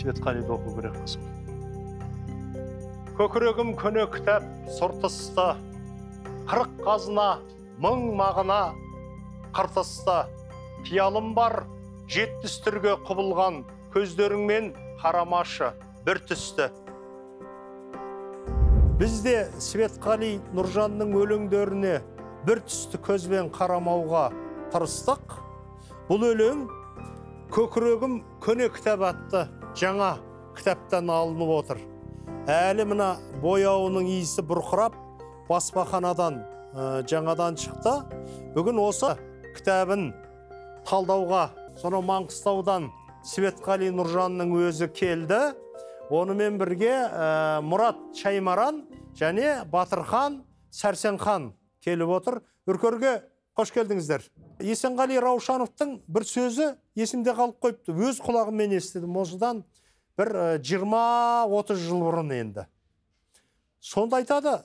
светқалиды оқу керек қызым көкірегім көне кітап сұртысты қырық қазына мың мағына қыртысты қиялым бар жетпіс түрге құбылған көздеріңмен қарамашы бір түсті. Біз де светқали нұржанның өлеңдеріне бір түсті көзбен қарамауға тырыстық. Бұл өлең көкірегім көне кітап атты. Жаңа кітаптан алынып отыр. Әлі мына бояуының иісі бұрқырап баспаханадан ә, жаңадан шықты. Бүгін осы кітабын талдауға сонау маңғыстаудан светқали нұржанның өзі келді. Онымен бірге ә, мұрат шаймаран және батырхан сәрсенхан келіп отыр. Үркерге қош келдіңіздер. Есенғали раушановтың бір сөзі есімде қалып қойыпты. Өз құлағыммен естідім. Осыдан бір жиырма отыз жыл бұрын енді. Сонда айтады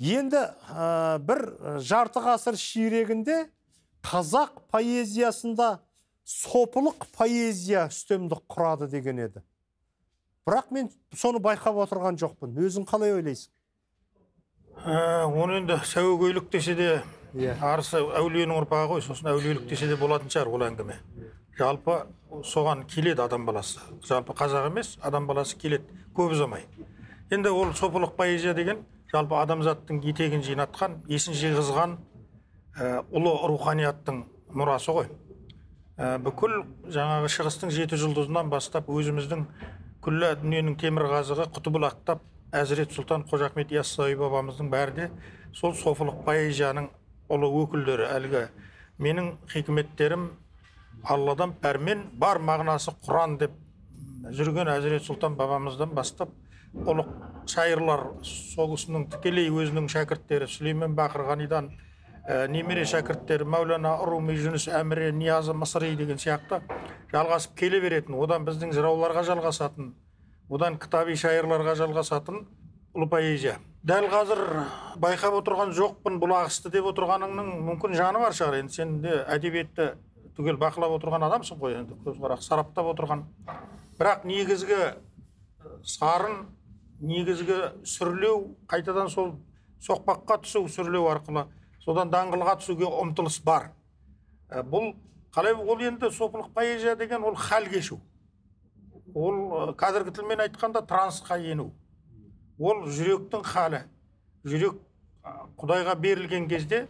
енді ә, бір жарты ғасыр ширегінде қазақ поэзиясында сопылық поэзия үстемдік құрады деген еді. Бірақ мен соны байқап отырған жоқпын. Өзің қалай ойлайсың? Ә, оны енді сәуегейлік десе де Иә. арысы әулиенің ұрпағы ғой сосын әулиелік десе де болатын шығар ол әңгіме жалпы соған келеді адам баласы жалпы қазақ емес адам баласы келеді көп ұзамай енді ол сопылық поэзия деген жалпы адамзаттың етегін жинатқан есін жиғызған ә, ұлы руханияттың мұрасы ғой ә, бүкіл жаңағы шығыстың жеті жұлдызынан бастап өзіміздің күллі дүниенің темірқазығы құтыбұлақтап әзірет сұлтан қожа ахмет яссауи бабамыздың бәрі де сол софылық поэзияның ұлы өкілдері әлгі менің хикметтерім алладан пәрмен бар мағынасы құран деп жүрген әзірет сұлтан бабамыздан бастап ұлы шайырлар сол кісінің тікелей өзінің шәкірттері сүлеймен бақырғанидан ә, немере шәкірттері мәулана руми жүніс әміре ниязы мысри деген сияқты жалғасып келе беретін одан біздің жырауларға жалғасатын одан кітаби шайырларға жалғасатын ұлы поэзия. Дәл қазір байқап отырған жоқпын бұл ағысты деп отырғаныңның мүмкін жаны бар шығар. Енді сен де әдебиетті түгел бақылап отырған адамсың ғой енді көзқарас сараптап отырған. Бірақ негізгі сарын негізгі сүрлеу қайтадан сол соқпаққа түсу сүрлеу арқылы содан даңғылға түсуге ұмтылыс бар. Ә, бұл қалай ол енді сопылық поэзия деген ол хал кешу. Ол қазіргі тілмен айтқанда трансқа ену. Ол жүректің халі. Жүрек құдайға берілген кезде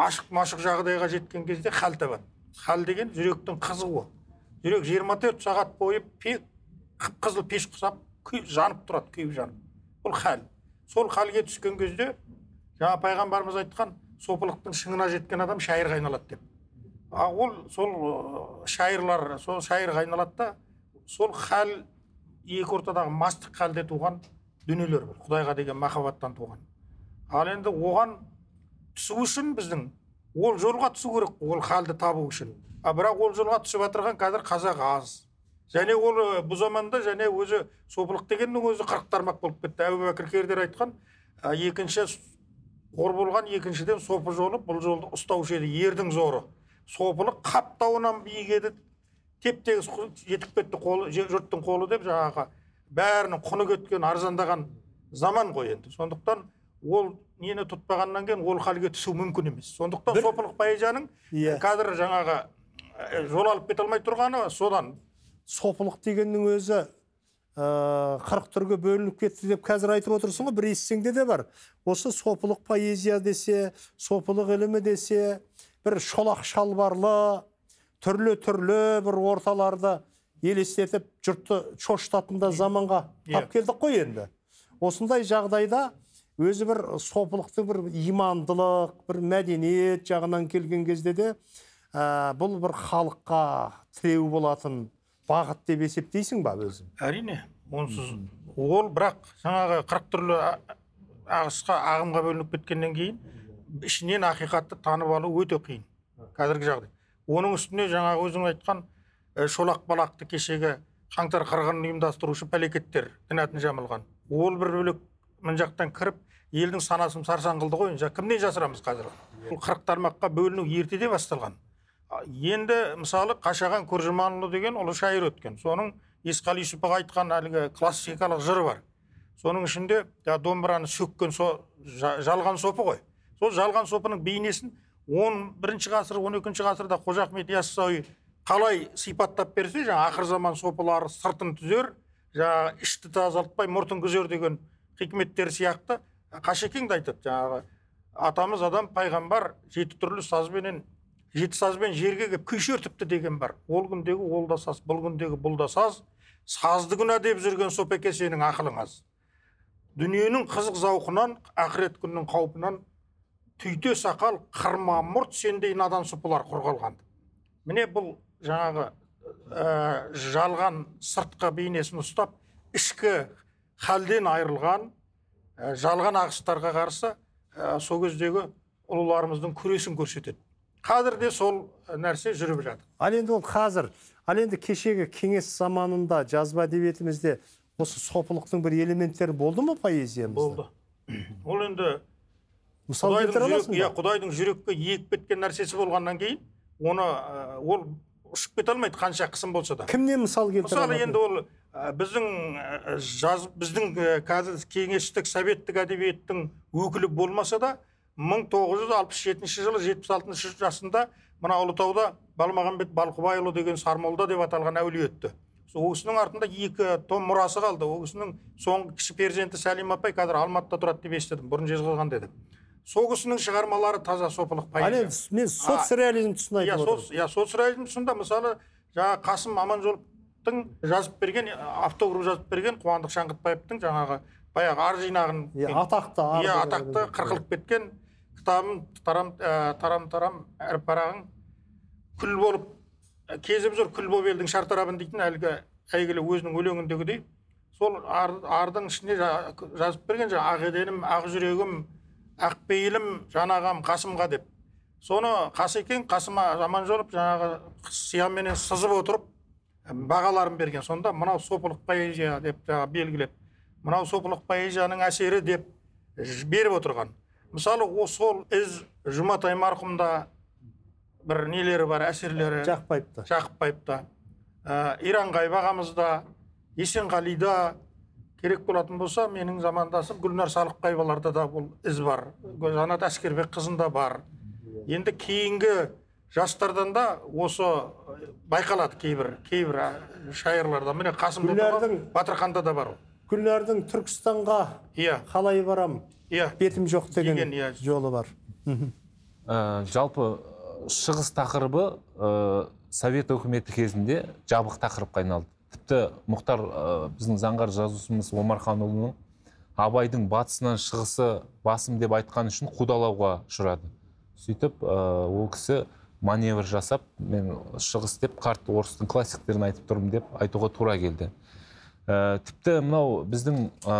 ашық машық жағдайға жеткен кезде хал табады. Хал деген жүректің қызуы жүрек 24 сағат бойы пе- қып-қызыл пеш құсап күй- жанып тұрады күйіп жанып. Ол хал. Сол халге түскен кезде жаңа пайғамбарымыз айтқан сопылықтың шыңына жеткен адам шайырға айналады деп. А ол сол шайырлар сол шайырға айналады да сол хал екі ортадағы мастық халде туған дүниелер бір құдайға деген махаббаттан туған. Ал енді оған түсу үшін біздің ол жолға түсу керек ол халді табу үшін. А бірақ ол жолға түсіп жатырған қазір қазақ аз. Және ол ы, бұл заманда және өзі сопылық дегеннің өзі қырық тармақ болып кетті. Әбу бәкір кердер айтқан «А, екінші қор болған екіншіден сопы жолы бұл жолды ұстаушы еді ердің зоры. Сопылық қаптауынан биік еді. Теп тегіс жетіп кетті қолы жұрттың қолы деп жаңағы бәрінің құны кеткен арзандаған заман ғой енді. Сондықтан ол нені тұтпағаннан кейін ол халге түсу мүмкін емес. Сондықтан Бір- сопылық поэзияның Иә. қазір жаңағы ә, жол алып кете алмай тұрғаны содан сопылық дегеннің өзі ә, қырық түрге бөлініп кетті деп қазір айтып отырсың ғой бір естісеңде де бар. Осы сопылық поэзия десе сопылық ілімі десе бір шолақ шалбарлы түрлі түрлі бір орталарды елестетіп жұртты шошытатын да заманға тап келдік қой енді. Осындай жағдайда өзі бір сопылықтың бір имандылық бір мәдениет жағынан келген кезде де ә, бұл бір халыққа тіреу болатын бағыт деп есептейсің ба өзің? әрине онсыз ол бірақ жаңағы қырық түрлі ағысқа ағымға бөлініп кеткеннен кейін ішінен ақиқатты танып алу өте қиын. Қазіргі жағдай. Оның үстіне жаңағы өзің айтқан шолақ балақты кешегі қаңтар қырғынын ұйымдастырушы пәлекеттер дінатын жамылған. Ол бір бөлек мына жақтан кіріп елдің санасын сарсаң қылды ғой. Кімнен жасырамыз қазір? Бұл қырық тармаққа бөліну ертеде басталған. Енді мысалы қашаған күржіманұлы деген ұлы шайыр өткен. Соның есқали юсупов айтқан әлгі классикалық жыры бар. Соның ішінде домбыраны сөккен со жа- жалған сопы ғой. Сол жалған сопының бейнесін он бірінші ғасыр он екінші ғасырда қожа ахмет яссауи қалай сипаттап берсе жаңағы ақыр заман сопылары сыртын түзер жаңағы ішті тазартпай мұртын күзер деген хикметтер сияқты. Қашекең де айтады жаңағы атамыз адам пайғамбар жеті түрлі сазбенен жеті сазбен жерге келіп күй шертіпті деген бар. Ол күндегі ол да саз бұл күндегі бұл да саз сазды күнә деп жүрген сопеке сенің ақылың аз дүниенің қызық зауқынан ақырет күннің қаупынан түйте сақал қырма мұрт сендей надан сұпылар құр қалған міне бұл жаңағы ә, жалған сыртқы бейнесін ұстап ішкі халден айырылған ә, жалған ағыстарға қарсы ә, сол кездегі ұлыларымыздың күресін көрсетеді. Қазір де сол нәрсе жүріп жатыр. Ал енді ол қазір ал енді кешегі кеңес заманында жазба әдебиетімізде осы сопылықтың бір элементтері болды ма поэзиямызда? Болды. Ол енді мысал келтіре аласың иә құдайдың жүрекке егіп кеткен нәрсесі болғаннан кейін оны ол ұшып кете алмайды қанша қысым болса да. Кімнен мысал келтіре мысалы енді ол ә, біздің ә, жаз біздің ә, қазір кеңестік советтік әдебиеттің өкілі болмаса да 1967 жылы 76 жасында мына ұлытауда балмағамбет балқыбайұлы деген сармолда деп аталған әулие өтті. Сол кісінің артында екі том мұрасы қалды. Ол кісінің соңғы кіші перзенті сәлима апай қазір алматыда тұрады деп естідім. Бұрын жезқазған деді сол кісінің шығармалары таза сопылық ал поэзия енді? мен соцреализм тұсын иә айтып сол отырмын. иә соцреализм тұсында мысалы жаңағы қасым аманжоловтың жазып берген автограф жазып берген қуандық шаңғытбаевтың жаңағы баяғы ар жинағын иә атақты иә атақты қырқылып кеткен кітабым тарам ә, тарам тарам әр парағың күл болып кезіп жүр күл болып елдің шартарабын дейтін әлгі әйгілі өзінің өлеңіндегідей сол ар, ардың ішіне жа- жазып берген жаңағы ақ еденім ақ жүрегім ақ пейілім жанағам қасымға деп. Соны қасекең қасым аманжолов жаңағы сияменен сызып отырып бағаларын берген. Сонда мынау сопылық поэзия деп жаңағы белгілеп мынау сопылық поэзияның әсері деп беріп отырған. Мысалы о сол із жұматай марқұмда бір нелері бар әсерлері? Жақпайыпты жақыпбаевта ә, иранғайып ағамызда есенғалида керек болатын болса менің замандасым гүлнар салықбаеваларда да бұл із бар. Жанат әскербек қызында бар. Енді кейінгі жастардан да осы байқалады кейбір кейбір шайырларда міне тұрған батырханда да бар ол. Гүлнардың түркістанға иә. қалай барам иә. бетім жоқ деген деген, иә. жолы бар. Ә, жалпы шығыс тақырыбы ә, совет өкіметі кезінде жабық тақырыпқа айналды. Тіпті мұхтар ә, біздің заңғар жазушымыз омарханұлының абайдың батысынан шығысы басым деп айтқан үшін қудалауға ұшырады. Сөйтіп ә, ол кісі маневр жасап мен шығыс деп қарт орыстың классиктерін айтып тұрмын деп айтуға тура келді. Ә, тіпті мынау біздің ә,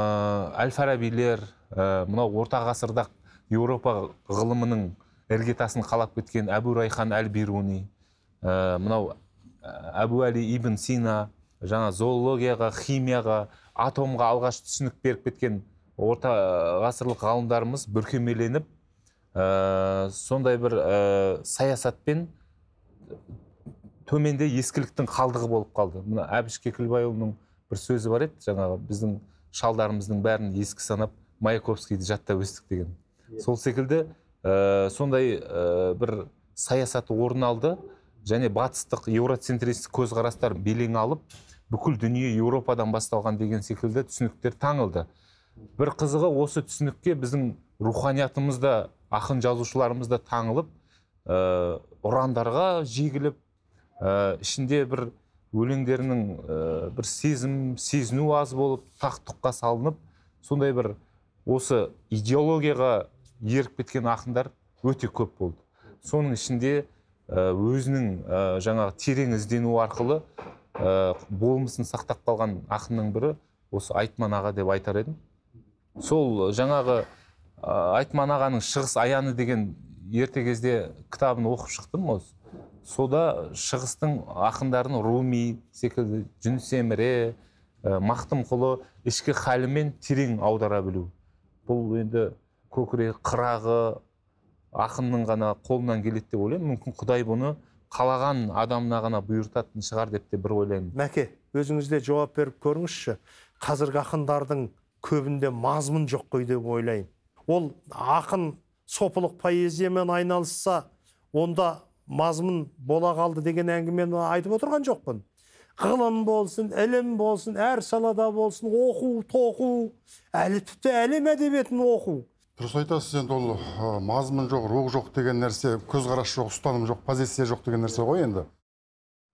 әл фарабилер ә, мынау орта ғасырда еуропа ғылымының іргетасын қалап кеткен әбу райхан әл бируни ә, мынау әбу әли ибн сина жаңа зоологияға химияға атомға алғаш түсінік беріп кеткен орта ғасырлық ғалымдарымыз бүркемеленіп ә, сондай бір ә, саясатпен төменде ескіліктің қалдығы болып қалды. Мына әбіш кекілбайұлының бір сөзі бар еді жаңағы біздің шалдарымыздың бәрін ескі санап маяковскийді жаттап өстік деген. Сол секілді ә, сондай ә, бір саясаты орын алды және батыстық еуроцентристік көзқарастар белең алып бүкіл дүние еуропадан басталған деген секілді түсініктер таңылды. Бір қызығы осы түсінікке біздің руханиятымыз да ақын жазушыларымыз да таңылып ә, ұрандарға жегіліп ә, ішінде бір өлеңдерінің ә, бір сезім сезіну аз болып тақ тұққа салынып сондай бір осы идеологияға еріп кеткен ақындар өте көп болды. Соның ішінде өзінің жаңағы терең іздену арқылы ә, болмысын сақтап қалған ақынның бірі осы айтман аға деп айтар едім. Сол жаңағы ә, айтман ағаның шығыс аяны деген ерте кезде кітабын оқып шықтым осы. Сода шығыстың ақындарын руми секілді жүніс еміре ә, мақтымқұлы ішкі халімен терең аудара білу. Бұл енді көкірегі қырағы ақынның ғана қолынан келеді деп ойлаймын. Мүмкін құдай бұны қалаған адамына ғана бұйыртатын шығар деп те бір ойлаймын. Мәке өзіңіз де жауап беріп көріңізші. Қазіргі ақындардың көбінде мазмұн жоқ қой деп ойлаймын. Ол ақын сопылық поэзиямен айналысса онда мазмұн бола қалды деген әңгімені айтып отырған жоқпын. Ғылым болсын ілім болсын әр салада болсын оқу тоқу әлі тіпті әлем әдебиетін оқу. Дұрыс айтасыз енді ол мазмұн жоқ рух жоқ деген нәрсе көзқарас жоқ ұстаным жоқ позиция жоқ деген нәрсе ғой енді.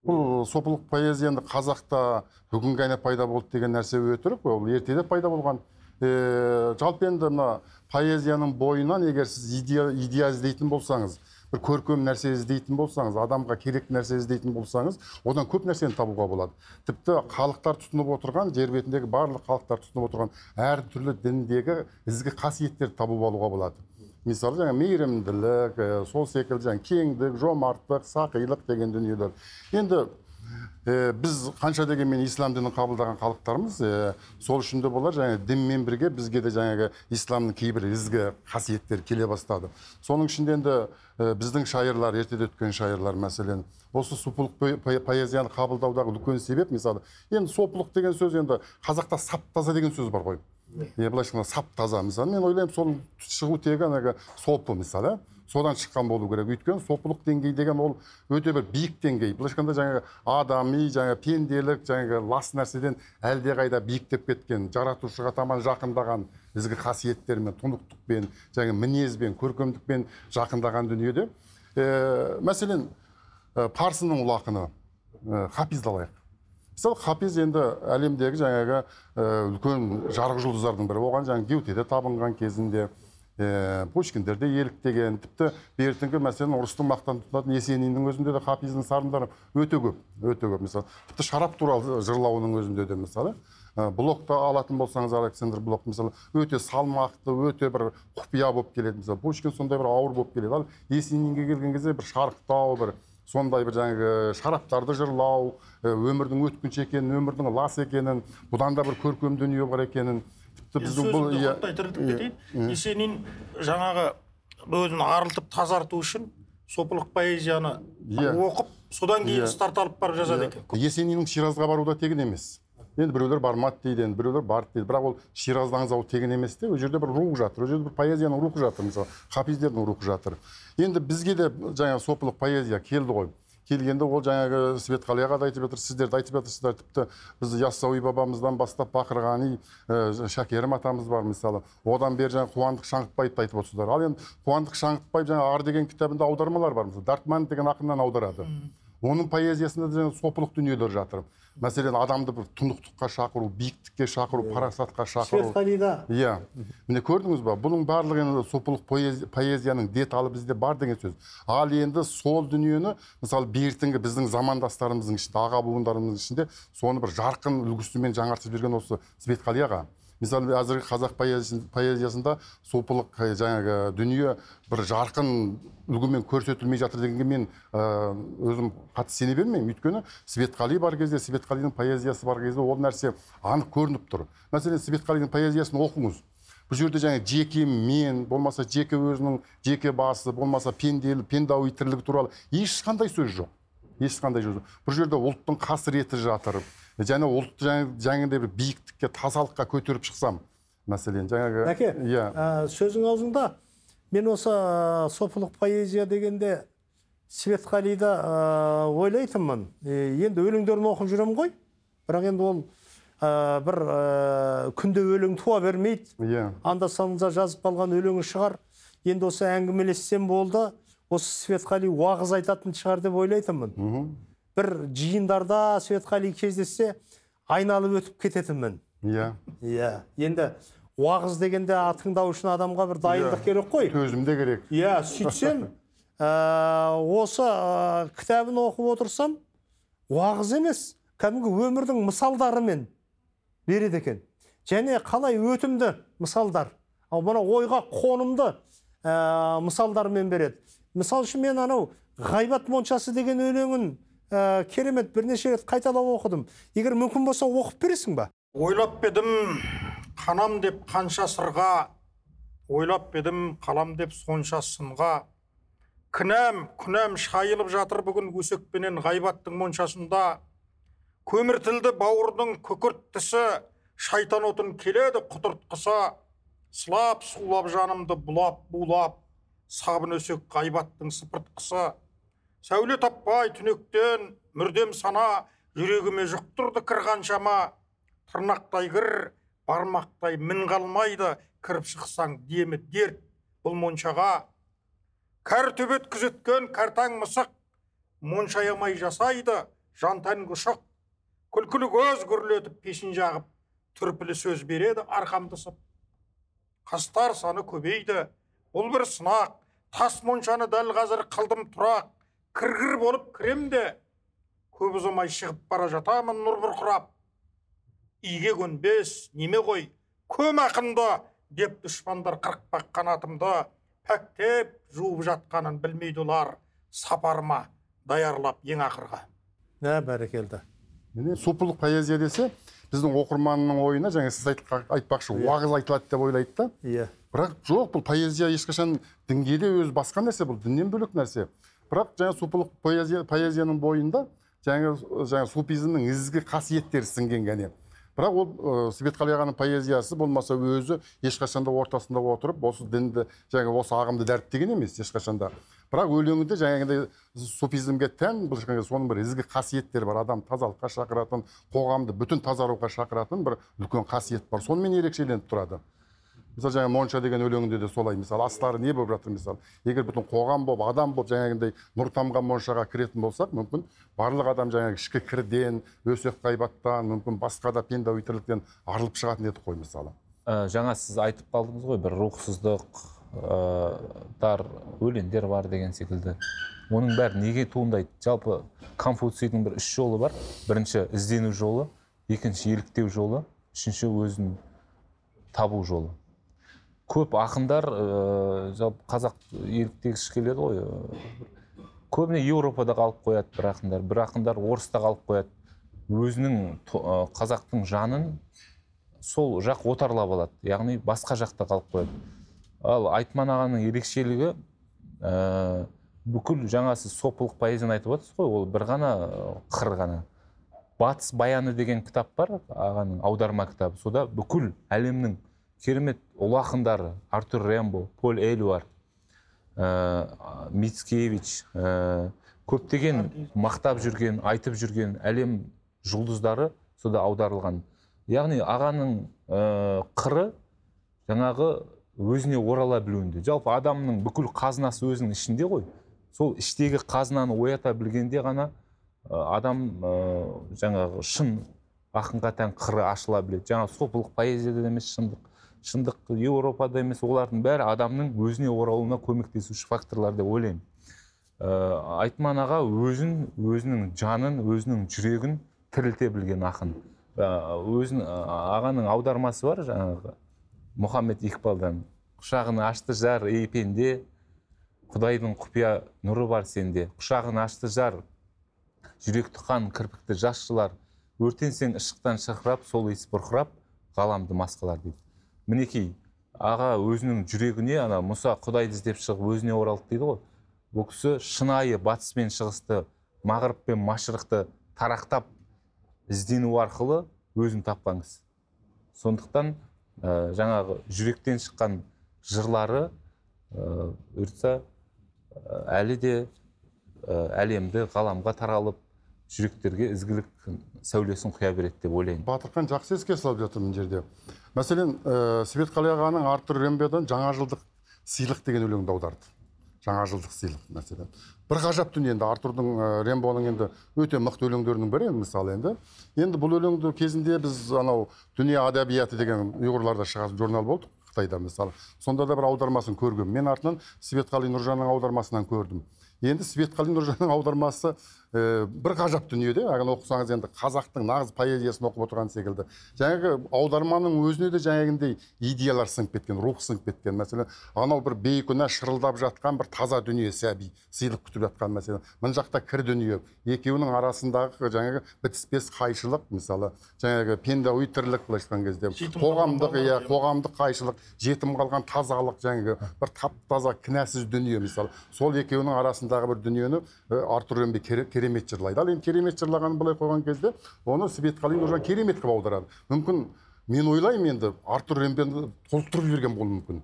Бұл сопылық поэзия енді қазақта бүгінгі ғана пайда болды деген нәрсе өтірік ол ертеде пайда болған. Е, жалпы енді мына поэзияның бойынан егер сіз іздейтін болсаңыз бір көркем нәрсе іздейтін болсаңыз адамға керек нәрсе іздейтін болсаңыз одан көп нәрсені табуға болады. Тіпті халықтар тұтынып отырған жер бетіндегі барлық халықтар тұтынып отырған әртүрлі діндегі ізгі қасиеттерді табып алуға болады. Мысалы жаңа мейірімділік сол секілді жаңа кеңдік жомарттық сақилық деген дүниелер. Енді ә, біз қанша дегенмен ислам дінін қабылдаған халықтармыз ә, сол үшін де болар жаңағы дінмен бірге бізге де жаңағы исламның кейбір ізгі қасиеттері келе бастады соның ішінде енді ә, біздің шайырлар ертеде өткен шайырлар мәселен осы сопылық по- по- поэзияны қабылдаудағы үлкен себеп мысалы енді сопылық деген сөз енді қазақта сап таза деген сөз бар ғой е былайша айтқанда сап таза мысалы мен ойлаймын соның шығу тегі анағы сопы мысалы иә. Содан шыққан болу керек өйткені сопылық деңгей деген ол өте бір биік деңгей былайша айтқанда жаңағы адами жаңағы пенделік жаңағы лас нәрседен әлдеқайда биіктеп кеткен жаратушыға таман жақындаған ізгі қасиеттермен тұнықтықпен жаңағы мінезбен көркемдікпен жақындаған дүниеде Е, мәселен ә, парсының ұлы ақыны ә, алайық мысалы хафиз енді әлемдегі жаңағы ә, үлкен жарық жұлдыздардың бірі оған жаңағы геутеде табынған кезінде ә, пушкиндер де еліктеген тіпті бертінгі мәселен ұрыстың мақтан тұтатын есениннің өзінде де хафиздің сарындары өте көп өте көп. Мысалы тіпті шарап туралы жырлауының өзінде де мысалы ә, блокты алатын болсаңыз александр блок мысалы өте салмақты өте бір құпия болып келеді. Мысалы пушкин сондай бір ауыр болып келеді. Ал есенинге келген кезде бір шарықтау бір сондай бір жаңағы шараптарды жырлау ә, өмірдің өткінші екенін өмірдің лас екенін бұдан да бір көркем дүние бар екенін біздің бұл сөзімді иә тірілтіп кетейін. есенин жаңағы өзін арылтып тазарту үшін сопылық поэзияны Иә. оқып содан кейін Иә. старт алып барып жазады екен. Есениннің ширазға бару да тегін емес. Енді біреулер бармады дейді енді біреулер барды дейді. Бірақ ол шираздың аңзауы тегін емес те. Ол жерде бір рух жатыр ол жерде бір поэзияның рухы жатыр. Мысалы хафиздердің рухы жатыр. Енді бізге де жаңағы сопылық поэзия келді ғой. Келгенде ол жаңағы светқали аға да айтып жатыр сіздер де айтып жатырсыздар. Тіпті біз яссауи бабамыздан бастап бақырғани ә, шәкерім атамыз бар мысалы. Одан бері жаңағы қуандық шаңғытбаевты айтып отырсыздар. Ал енді қуандық шаңғытбаев жаңағы ар деген кітабында аудармалар бар. Мысалы дартман деген ақыннан аударады. Оның поэзиясында да сопылық дүниелер жатыр. Мәселен адамды бір тұнықтыққа шақыру биіктікке шақыру парасатқа шақыру. Иә. Міне көрдіңіз ба? Бұның барлығы енді сопылық поэзи- поэзияның деталі бізде бар деген сөз. Ал енді сол дүниені мысалы бертінгі біздің замандастарымыздың ішінде аға буындарымыздың ішінде соны бір жарқын үлгісімен жаңартып жіберген осы светқали аға. Мысалы әзіргі қазақ поэзиясын- поэзиясында сопылық э, жаңағы дүние бір жарқын үлгімен көрсетілмей жатыр дегенге мен ә, өзім қатты сене бермеймін өйткені светқали бар кезде светқалидың поэзиясы бар кезде ол нәрсе анық көрініп тұр. Мәселен светқалидың поэзиясын оқыңыз. Бұл жерде жаңағы жеке мен болмаса жеке өзінің жеке басы болмаса пенделі пендауи тірлігі туралы ешқандай сөз жоқ. Ешқандай сөз жоқ. Бұл жерде ұлттың қасіреті жатыр. Және ұлтты жаңа- жаңағыдай бір биіктікке тазалыққа көтеріп шықсам мәселен жаңағы Бәке, иә. ә, сөзің аузыңда мен осы ә, сопылық поэзия дегенде светқалида ә, ойлайтынмын. Енді өлеңдерін оқып жүремін ғой. Бірақ енді ол ә, бір ә, күнде өлең туа бермейді. Иә. Анда санда жазып қалған өлеңі шығар. Енді осы әңгімелессем болды. Осы светқали уағыз айтатын шығар деп ойлайтынмын. Мхм. Бір жиындарда светқали кездессе айналып өтіп кететінмін. Иә. Иә. Енді уағыз дегенде а, тыңдау үшін адамға бір дайындық керек қой. Төзім де керек. Иә сөйтсем ә, осы ә, кітабын оқып отырсам уағыз емес кәдімгі өмірдің мысалдарымен береді екен. Және қалай өтімді мысалдар. Ал мына ойға қонымды ә, мысалдармен береді. Мысалы үшін мен анау ғайбат моншасы деген өлеңін ә, керемет бірнеше рет қайталап оқыдым. Егер мүмкін болса оқып бересің ба? Ойлап едім қанам деп қанша сырға ойлап едім қалам деп сонша сынға. Кінәм күнәм шайылып жатыр бүгін өсекпенен ғайбаттың моншасында. Көмір тілді бауырдың күкірттісі шайтан отын келеді құтыртқысы сылап сулап жанымды бұлап булап сабын өсек ғайбаттың сыпыртқысы. Сәуле таппай түнектен мүрдем сана жүрегіме жұқтырды кір қаншама тырнақтай кір бармақтай мін қалмайды кіріп шықсаң демі дерт бұл моншаға. Кәр төбет күзеткен кәртаң мысық моншаямай жасайды жан тән күлкілі көз гүрлетіп пешін жағып түрпілі сөз береді арқамды сып. Қастар саны көбейді бұл бір сынақ. Тас моншаны дәл қазір қылдым тұрақ. Кіргір болып кірем де көп ұзамай шығып бара жатамын нұр бұрқырап иге көнбес неме ғой көм ақынды? деп дұшпандар қырықпақ қанатымды пәктеп жуып жатқанын білмейді олар. Сапарыма даярлап ең ақырға ә бәрекелді. Міне сопылық поэзия десе біздің оқырманның ойына жаңа сіз айтпақшы уағыз айтылады деп ойлайды да. Иә. Бірақ жоқ бұл поэзия ешқашан дінге де өзі басқа нәрсе бұл діннен бөлек нәрсе. Бірақ жаңа сопылық поэзия поэзияның бойында жаңа жаңа суфизмнің ізгі қасиеттері сіңген кәне. Бірақ ол ә, светқали ағаның поэзиясы болмаса өзі ешқашан да ортасында отырып осы дінді жаңа осы ағымды дәріптеген емес ешқашан да. Бірақ өлеңінде жаңағыдай суфизмге тән жаңағы соның бір ізгі қасиеттері бар. Адам тазалыққа шақыратын қоғамды бүтін тазаруға шақыратын бір үлкен қасиет бар. Сонымен ерекшеленіп тұрады. Мысалы жаңағы монша деген өлеңінде де солай мысалы астары не болып жатыр мысалы егер бүтін қоғам болып адам болып жаңағындай нұр тамған моншаға кіретін болсақ мүмкін барлық адам жаңағы ішкі кірден өсек ғайбаттан мүмкін басқа да пенде тірліктен арылып шығатын едік қой мысалы Ә, жаңа сіз айтып қалдыңыз ғой бір рухсыздық ә, дар өлеңдер бар деген секілді. Оның бәрі неге туындайды? Жалпы конфуцийдің бір үш жолы бар. Бірінші іздену жолы. Екінші еліктеу жолы. Үшінші өзін табу жолы. Көп ақындар ә, жалпы қазақ еліктегісі келеді ғой ә, көбіне еуропада қалып қояды бір ақындар бір ақындар орыста қалып қояды. Өзінің ә, қазақтың жанын сол жақ отарлап алады яғни басқа жақта қалып қояды. Ал айтман ағаның ерекшелігі ә, бүкіл жаңа сіз сопылық поэзияны айтып отырсыз ғой ол бір ғана қыр ғана. Батыс баяны деген кітап бар ағаның аударма кітабы. Сода бүкіл әлемнің керемет ұлы ақындары артур рембо поль элюар ә, мицкевич ә, көптеген мақтап жүрген айтып жүрген әлем жұлдыздары сода аударылған. Яғни ағаның ә, қыры жаңағы өзіне орала білуінде. Жалпы адамның бүкіл қазынасы өзінің ішінде ғой. Сол іштегі қазынаны оята білгенде ғана адам ә, жаңағы шын ақынға тән қыры ашыла біледі. Жаңағы сопылық поэзияда да емес шындық. Шындық еуропада емес олардың бәрі адамның өзіне оралуына көмектесуші факторлар деп ойлаймын. Ә, айтман аға өзін өзінің жанын өзінің жүрегін тірілте білген ақын. Ә, өзін ағаның аудармасы бар жаңағы мұхаммед иқбалдан. Құшағын ашты жар ей пенде құдайдың құпия нұры бар сенде. Құшағын ашты жар жүректі қан кірпікті жас жылар өртенсең ышықтан шырқырап сол иіс бұрқырап ғаламды масқалар дейді. Мінекей аға өзінің жүрегіне ана мұса құдайды іздеп шығып өзіне оралды дейді ғой. Бұл кісі шынайы батыс пен шығысты мағрып пен машрықты тарақтап іздену арқылы өзін тапқан кісі. Сондықтан ә, жаңағы жүректен шыққан жырлары ә, ә, әлі де ә, әлемді ғаламға таралып жүректерге ізгілік сәулесін құя береді деп ойлаймын. Батырхан жақсы еске салып жатыр мына жерде. Мәселен ә, светқали ағаның артур рембеден жаңа жылдық сыйлық деген өлеңді аударды. Жаңа жылдық сыйлық мәселен. Бір ғажап дүние енді. Артурдың ә, рембоның енді өте мықты өлеңдерінің бірі мысалы енді. Енді бұл өлеңді кезінде біз анау дүние әдебиеті деген ұйғырларда шығатын журнал болды қытайда мысалы. Сонда да бір аудармасын көргенмін мен артынан светқали нұржанның аудармасынан көрдім. Енді светқали нұржанның аудармасы ә, бір ғажап дүние де ағын оқысаңыз енді қазақтың нағыз поэзиясын оқып отырған секілді. Жаңағы аударманың өзіне де жаңағындай идеялар сіңіп кеткен рух сіңіп кеткен мәселен анау бір бейкүнә шырылдап жатқан бір таза дүние сәби сыйлық күтіп жатқан мәселен. Мына жақта кір дүние екеуінің арасындағы жаңағы бітіспес қайшылық мысалы жаңағы пендауи тірлік былайша айтқан кезде қоғамдық иә қоғамдық қайшылық жетім қалған тазалық жаңағы бір тап таза кінәсіз дүние мысалы. Сол екеуінің арасындағы бір дүниені ә, артур рембе кере- керемет жырлайды ал енді керемет жырлағанын былай қойған кезде оны светқали нұржан керемет қылып аударады мүмкін мен ойлаймын енді артур рембенді толықтырып жіберген болуы мүмкін.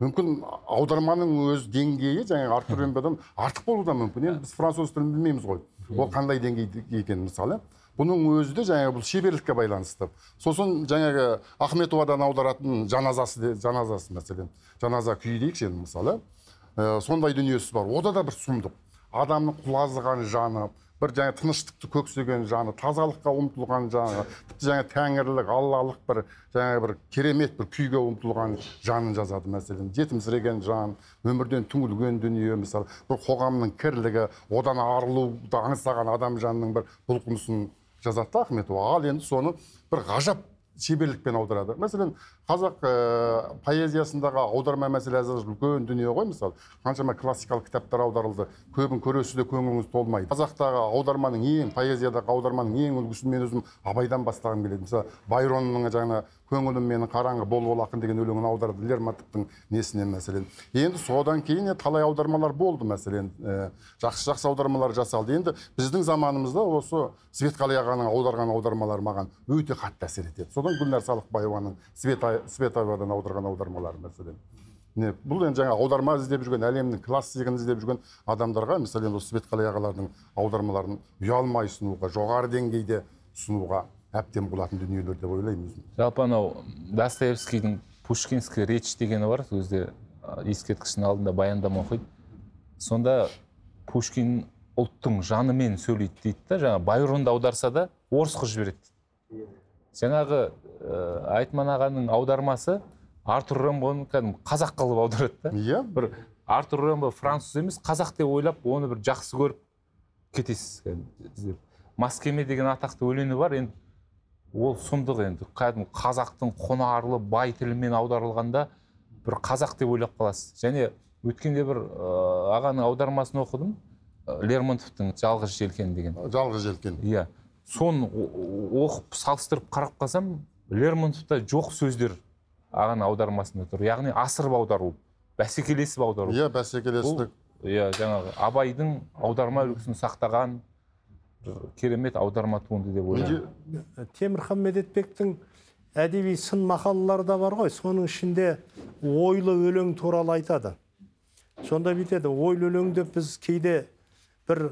Мүмкін аударманың өз деңгейі жаңағы артур рембодан артық болуы да мүмкін. Енді біз француз тілін білмейміз ғой. Ол қандай деңгейде екенін мысалы. Бұның өзі де жаңағы бұл шеберлікке байланысты. Сосын жаңағы ахметовадан аударатын жаназасы де жаназасы мәселен. Жаназа күйі дейікші енді мысалы. Ә, сондай дүниесі бар. Ода да бір сұмдық. Адамның құлазыған жаны бір жаңа тыныштықты көксеген жаны тазалыққа ұмтылған жаны тіпті жаңа тәңірлік аллалық бір жаңа бір керемет бір күйге ұмтылған жанын жазады мәселен. Жетімсіреген жан өмірден түңілген дүние мысалы. Бір қоғамның кірлігі одан арылуды аңсаған адам жанының бір бұлқынысын жазады да ахметова. Ал енді соны бір ғажап шеберлікпен аударады мәселен қазақ ә, поэзиясындағы аударма мәселесі үлкен дүние ғой мысалы. Қаншама классикалық кітаптар аударылды. Көбін көресіз де көңіліңіз толмайды. Қазақтағы аударманың ең поэзиядағы аударманың ең үлгісін мен өзім абайдан бастағым келеді. Мысалы байронның жаңа көңілім менің қараңғы бол бол ақын деген өлеңін аударды лермонтовтың несінен мәселен. Енді содан кейін талай аудармалар болды мәселен. Ә, жақсы жақсы аудармалар жасалды. Енді біздің заманымызда осы светқали ағаның аударған аудармалары маған өте қатты әсер етеді. Содан гүлнәр салықбаеваның света световадан аударған аудармалары мәселен. Не бұл енді жаңа аударма іздеп жүрген әлемнің классигін іздеп жүрген адамдарға мысалы енді осы светқали ағалардың аудармаларын ұялмай ұсынуға жоғары деңгейде ұсынуға әбден болатын дүниелер деп ойлаймын өзім. Жалпы анау достоевскийдің пушкинский речь дегені бар сол кезде ескерткіштің алдында баяндама оқиды. Сонда пушкин ұлттың жанымен сөйлейді дейді да жаңағы байронды аударса да орыс қылып жібереді. Жаңағы ә, айтман ағаның аудармасы артур рембоны кәдімгі қазақ қылып аударады да. Иә. Бір артур рембо француз емес қазақ деп ойлап оны бір жақсы көріп кетесіз іздеп маскеме деген атақты өлеңі бар енді ол сұмдық енді. Кәдімгі қазақтың құнарлы бай тілімен аударылғанда бір қазақ деп ойлап қаласыз. Және өткенде бір ыыы, ағаның аудармасын оқыдым. Лермонтовтың жалғыз желкен деген. Жалғыз желкен иә. Соны оқып салыстырып қарап қалсам лермонтовта жоқ сөздер ағаның аудармасында тұр. Яғни асырып аудару бәсекелесіп аудару. Иә бәсекелестік. Иә жаңағы абайдың аударма үлгісін сақтаған бір керемет аударма туынды деп ойлаймын. Темірхан медетбектің әдеби сын мақалалары да бар ғой. Соның ішінде ойлы өлең туралы айтады. Сонда бүйтеді ойлы өлең деп біз кейде бір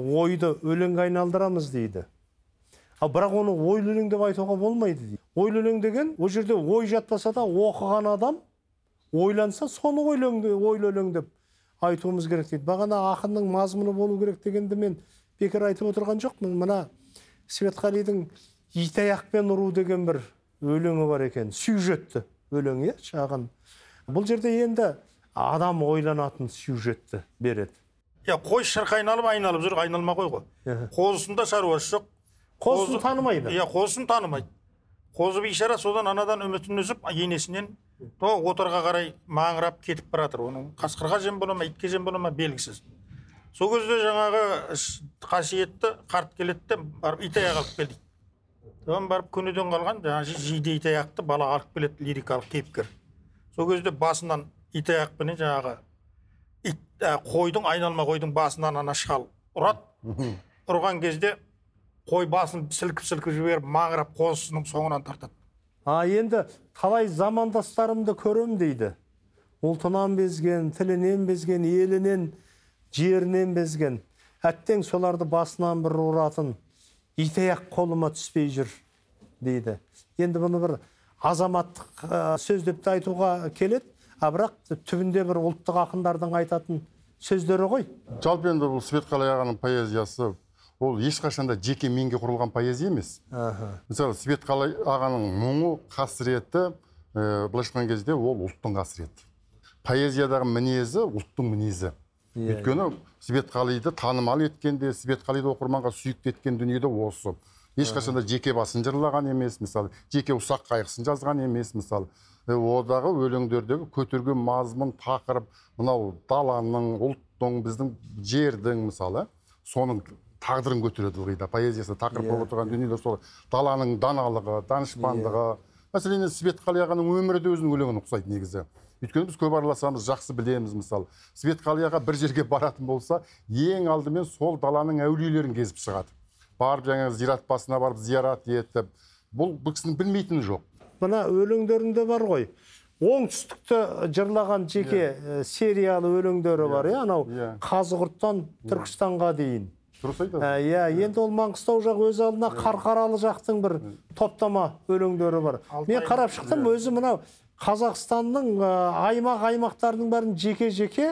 ойды өлеңге айналдырамыз дейді. Ал бірақ оны ойлы өлең деп айтуға болмайды дейді. Ойлы өлең деген ол жерде ой жатпаса да оқыған адам ойланса соны өлең де- ойлы өлең деп айтуымыз керек дейді. Бағана ақынның мазмұны болу керек дегенді мен бекер айтып отырған жоқпын. Мына светқалидың итаяқпен ұру деген бір өлеңі бар екен. Сюжетті. Өлең иә шағын. Бұл жерде енді адам ойланатын сюжетті береді. Иә қой шырқ айналып айналып жүр айналма қой ғой. Қозысында шаруасы жоқ қозысын Қозы- танымайды иә қозысын танымайды қозы бейшара содан анадан үмітін үзіп енесінен то отарға қарай маңырап кетіп бара жатыр оның қасқырға жем бола ма итке жем бола ма белгісіз сол кезде жаңағы қасиетті қарт келеді де барып итаяқ алып кел дейді содан барып көнеден қалған жаңағы жиде итаяқты бала алып келеді лирикалық кейіпкер сол кезде басынан итаяқпенен жаңағы ит ә, қойдың айналма қойдың басынан ана шал ұрады ұрған кезде қой басын сілкіп сілкіп жіберіп маңырап қозысының соңынан тартады. А енді талай замандастарымды көрем дейді. Ұлтынан безген тілінен безген елінен жерінен безген. Әттең соларды басынан бір ұратын итаяқ қолыма түспей жүр дейді. Енді бұны бір азаматтық ә, сөз деп те айтуға келеді. А бірақ түбінде бір ұлттық ақындардың айтатын сөздері ғой. Жалпы енді бұл светқали ағаның поэзиясы ол ешқашан да жеке менге құрылған поэзия емес. Аха. мысалы светқали ағаның мұңы қасіреті ә, былайша айтқан кезде ол ұлттың қасіреті. Поэзиядағы мінезі ұлттың мінезі. Иә, өйткені светқалиды танымал еткенде светқалиды оқырманға сүйікті еткен дүние де осы. Ешқашан да жеке басын жырлаған емес мысалы жеке ұсақ қайғысын жазған емес мысалы. Е, одағы өлеңдердегі көтерген мазмұн тақырып мынау даланың ұлттың біздің жердің мысалы соның тағдырын көтереді ылғи да поэзиясы тақырып болып отырған дүниелер сол даланың даналығы данышпандығы. Мәселен енді светқали ағаның өмірі де өзінің өлеңіне ұқсайды негізі. Өйткені біз көп араласамыз жақсы білеміз мысалы светқалияға бір жерге баратын болса ең алдымен сол даланың әулиелерін кезіп шығады. Барып жаңағы зират басына барып зиярат етіп бұл бұл кісінің білмейтіні жоқ. Мына өлеңдерінде бар ғой. Оңтүстікті жырлаған жеке э, сериялы өлеңдері бар иә анау Иә. қазығұрттан түркістанға дейін. Дұрыс айтасыз Ә, иә енді ол маңғыстау жақ өз алдына қарқаралы жақтың бір топтама өлеңдері бар. Мен қарап шықтым өзі мынау қазақстанның ә, аймақ аймақтардың бәрін жеке жеке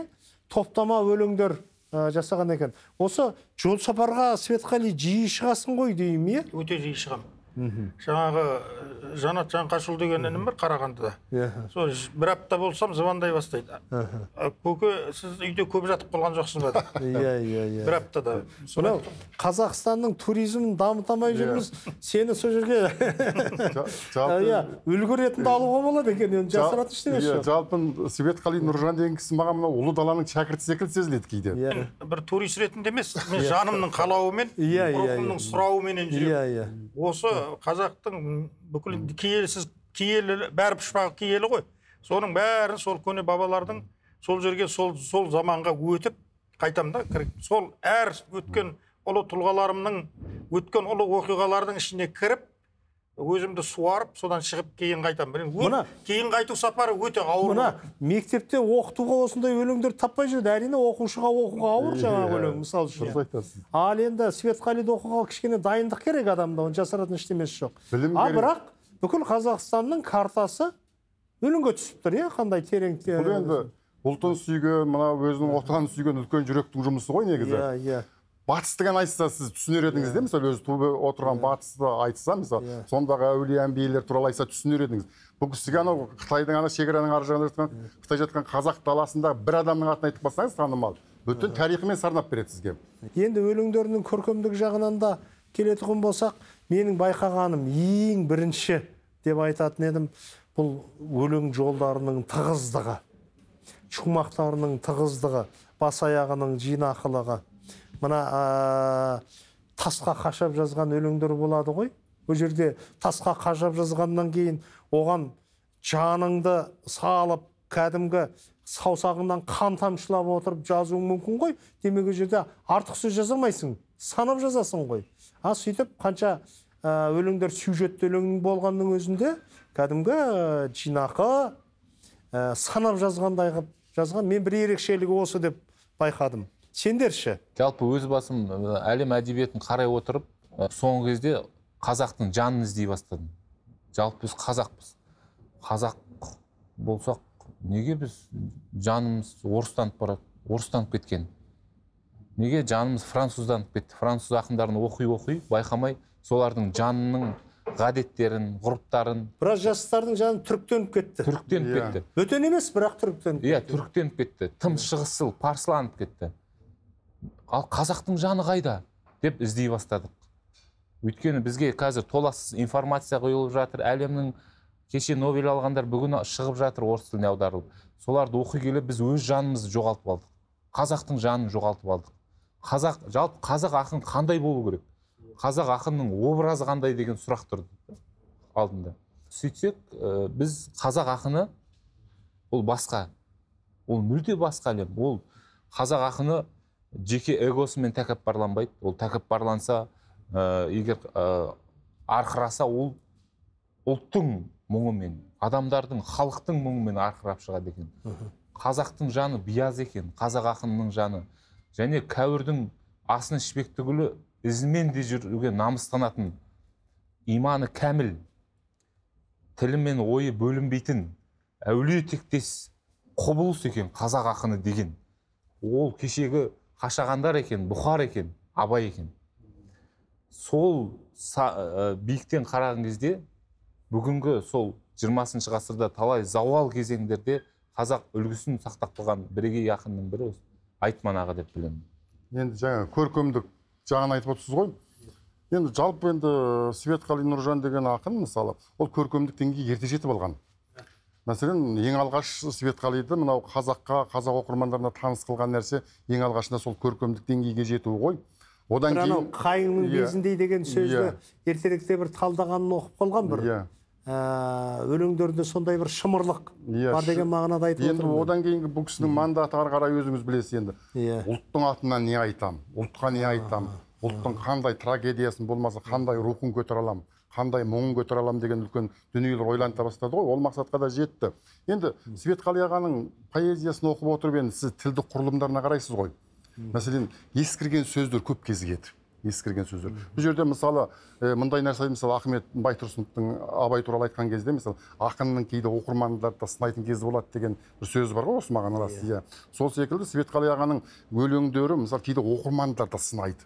топтама өлеңдер ә, жасаған екен. Осы жол сапарға светқали жиі шығасың ғой деймін иә өте жиі шығамын жаңағы э, жанат жаңқашұлы деген інім бар қарағандыда. Иә. сол бір апта болсам звондай бастайды. «А, көке сіз үйде көп жатып қалған жоқсыз ба иә иә иә. Бір аптада. Мынау қазақстанның туризмін дамытамай жүрміз сені сол жерге иә үлгі ретінде алуға болады екен енді жасыратын ештеңесі иә, жоқ. жалпы светқали нұржан деген кісі маған мынау ұлы даланың шәкірті секілді сезіледі кейде. Иә. Бір турист ретінде емес мен жанымның қалауымен Иә, иә, рухымның иә. сұрауыменен жүремін иә иә. Осы қазақтың бүкіл киелісіз киелі бәрі пұшпағы киелі ғой. Соның бәрін сол көне бабалардың сол жерге сол сол заманға өтіп қайтамын да сол әр өткен ұлы тұлғаларымның өткен ұлы оқиғалардың ішіне кіріп өзімді суарып содан шығып кейін қайтамын. Мына- кейін қайту сапары өте ауыр мына мектепте оқытуға осындай өлеңдер таппай жүрді әрине оқушыға оқуға ауыр жаңағы өлең мысалы үшін. дұрыс айтасыз ал енді светқалиды оқуға кішкене дайындық керек адамда оны жасыратын ештемесі жоқ. Білім а бірақ бүкіл қазақстанның картасы өлеңге түсіп тұр иә? Қандай терең бұл енді ұлтын сүйген мына өзінің отанын сүйген үлкен жүректің жұмысы ғой негізі. Иә иә. Батыс деген айтса сіз түсінер едіңіз де мысалы өзі туып отырған батысты айтса мысалы сондағы әулие әмбиелер туралы айтса түсінер едіңіз. Бұл кісіге анау қытайдың ана шекараның ар жағында жатқан қытай жатқан қазақ даласындағы бір адамның атын айтып қалсаңыз танымал. Бүтін тарихымен сарнап береді сізге. Енді өлеңдерінің көркемдік жағынан да келетін болсақ менің байқағаным ең бірінші деп айтатын едім бұл өлең жолдарының тығыздығы шумақтарының тығыздығы бас аяғының жинақылығы. Мына ә, тасқа қашап жазған өлеңдер болады ғой. Ол жерде тасқа қашап жазғаннан кейін оған жаныңды салып кәдімгі саусағыңнан қан тамшылап отырып жазуың мүмкін ғой. Демек ол жерде артық сөз жаза алмайсың санап жазасың ғой. А сөйтіп қанша өлеңдер сюжетті өлең болғанның өзінде кәдімгі жинақы ә, санап жазғандай қылып жазған. Мен бір ерекшелігі осы деп байқадым. Сендерші. Жалпы өз басым әлем әдебиетін қарай отырып соңғы кезде қазақтың жанын іздей бастадым. Жалпы біз қазақпыз. Қазақ болсақ неге біз жанымыз орыстанып барады орыстанып кеткен? Неге жанымыз французданып кетті? Француз ақындарын оқи оқи байқамай солардың жанының ғадеттерін ғұрыптарын біраз жастардың жаны түріктеніп кетті. түріктеніп Иә. кетті. Бөтен емес бірақ түріктеніп иә түріктеніп кетті. Тым шығысшыл парсыланып кетті. Ал қазақтың жаны қайда? Деп іздей бастадық. Өйткені бізге қазір толассыз информация құйылып жатыр әлемнің кеше нобель алғандар бүгін шығып жатыр орыс тіліне аударылып. Соларды оқи келе біз өз жанымызды жоғалтып алдық. Қазақтың жанын жоғалтып алдық. Қазақ жалпы қазақ ақын қандай болу керек? Қазақ ақынның образы қандай деген сұрақ тұрды алдында. Сөйтсек ә, біз қазақ ақыны ол басқа ол мүлде басқа әлем. Ол қазақ ақыны жеке эгосымен тәкаппарланбайды. Ол тәкаппарланса ә, егер ә, арқыраса ол ұлттың мұңымен адамдардың халықтың мұңымен арқырап шығады екен. Қазақтың жаны бияз екен қазақ ақынының жаны. Және кәуірдің асын ішпек түгілі ізімен де жүруге намыстанатын иманы кәміл тілі мен ойы бөлінбейтін әулие тектес құбылыс екен қазақ ақыны деген. Ол кешегі қашағандар екен бұхар екен абай екен. Сол ә, биіктен қараған кезде бүгінгі сол 20 ғасырда талай зауал кезеңдерде қазақ үлгісін сақтап қалған бірегей ақынның бірі осы айтман аға деп білемін. Енді жаңа көркемдік жағын айтып отырсыз ғой. Енді жалпы енді светқали нұржан деген ақын мысалы ол көркемдік деңгейге ерте жетіп алған. Мәселен ең алғаш светқалиды мынау қазаққа қазақ оқырмандарына таныс қылған нәрсе ең алғашында сол көркемдік деңгейге жетуі ғой. Одан бір анау кейін қайыңның Иә. безіндей деген сөзді Иә. ертеректе бір талдағанын оқып қалған бір иә. ә, өлеңдерінде сондай бір шымырлық Иә, бар деген мағынада айтып енді отырмын одан кейінгі бұл кісінің мандаты ары қарай өзіңіз білесіз енді. Иә. ұлттың атынан не айтам ұлтқа не айтам ұлттың қандай трагедиясын болмаса қандай рухын көтере аламын қандай мұңын көтере аламын деген үлкен дүниелер ойланыта бастады ғой. Ол мақсатқа да жетті. Енді светқали ағаның поэзиясын оқып отырып енді сіз тілдік құрылымдарына қарайсыз ғой. Мәселен ескірген сөздер көп кезігеді. Ескірген сөздер. Бұл жерде мысалы мындай нәрсе мысалы ахмет байтұрсыновтың абай туралы айтқан кезде мысалы ақынның кейде оқырмандарды сынайтын кезі болады деген бір сөз бар ғой осы маған рас иә. Сол секілді светқали ағаның өлеңдері мысалы кейде оқырмандарды сынайды.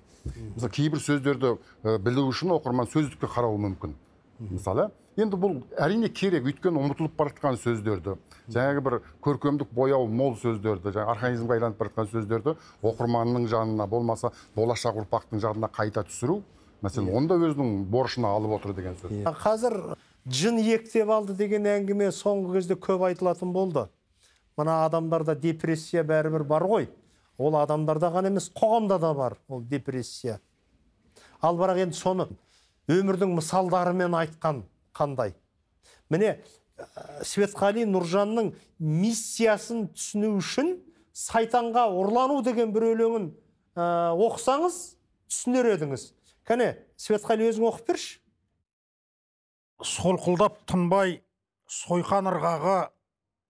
Мысалы кейбір сөздерді білу үшін оқырман сөздікке қарауы мүмкін. Мысалы енді бұл әрине керек өйткені ұмытылып бара жатқан сөздерді жаңағы бір көркемдік бояуы мол сөздерді жаңағы архаизмге айланып бара жатқан сөздерді оқырманның жанына болмаса болашақ ұрпақтың жадына қайта түсіру мәселен оны да өзінің борышына алып отыр деген сөз. Қазір жын ектеп алды деген әңгіме соңғы кезде көп айтылатын болды. Мына адамдарда депрессия бәрібір бар ғой. Ол адамдарда ғана емес қоғамда да бар ол депрессия. Ал бірақ енді соны өмірдің мысалдарымен айтқан қандай? Міне ә, светқали нұржанның миссиясын түсіну үшін сайтанға ұрлану деген бір өлеңін ә, оқысаңыз түсінер едіңіз. Кәне светқали өзің оқып берші. Солқылдап тынбай сойқан ырғағы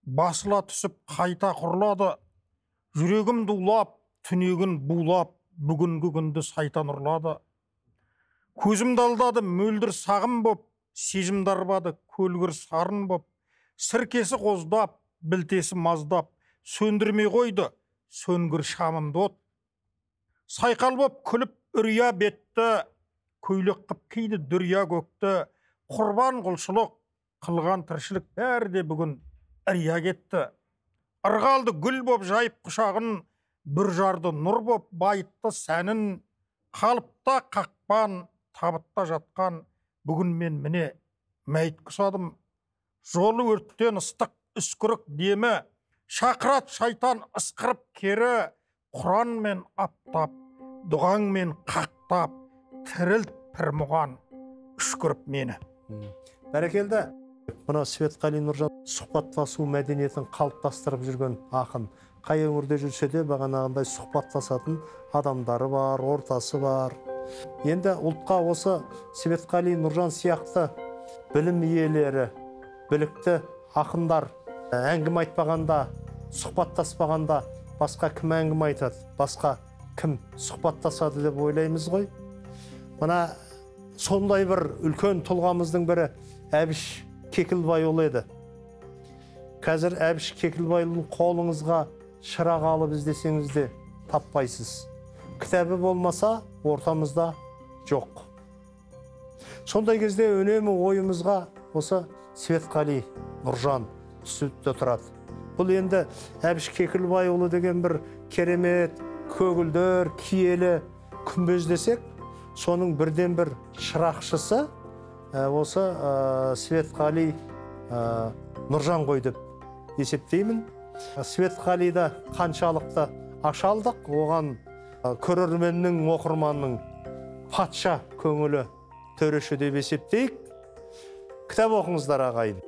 басыла түсіп қайта құрылады. Жүрегім дулап түнегін булап бүгінгі күнді сайтан ұрлады. Көзімді алдады мөлдір сағым боп сезімді арбады көлгір сарын боп. Сіркесі қоздап білтесі маздап сөндірмей қойды сөнгір шамымды от сайқал боп күліп үрия бетті көйлек қып киді дүрия көкті. Құрбан құлшылық қылған тіршілік бәрі де бүгін ірия кетті. Ырғалды гүл боп жайып құшағын бүр жарды нұр боп байытты сәнін. Қалыпта қақпан табытта жатқан бүгін мен міне мәйіт құсадым жолы өрттен ыстық үскірік демі шақырат шайтан ысқырып кері құранмен аптап дұғаңмен қақтап тірілт пір мұған үшкіріп мені. Бәрекелді. Мына светқали нұржан сұхбаттасу мәдениетін қалыптастырып жүрген ақын. Қай өңірде жүрсе де бағанағындай сұхбаттасатын адамдары бар ортасы бар. Енді ұлтқа осы светқали нұржан сияқты білім иелері білікті ақындар ә, әңгіме айтпағанда сұхбаттаспағанда басқа кім әңгіме айтады басқа кім сұхбаттасады деп ойлаймыз ғой. Мына сондай бір үлкен тұлғамыздың бірі әбіш кекілбайұлы еді. Қазір әбіш кекілбайұлын қолыңызға шырақ алып іздесеңіз де таппайсыз. Кітабы болмаса ортамызда жоқ сондай кезде үнемі ойымызға осы светқали нұржан түсіп тұрады бұл енді әбіш кекілбайұлы деген бір керемет көгілдір киелі күмбез десек соның бірден бір шырақшысы осы светқали нұржан ғой деп есептеймін светқалида қаншалықты ашалдық оған көрерменнің оқырманның патша көңілі төреші деп есептейік. Кітап оқыңыздар ағайын.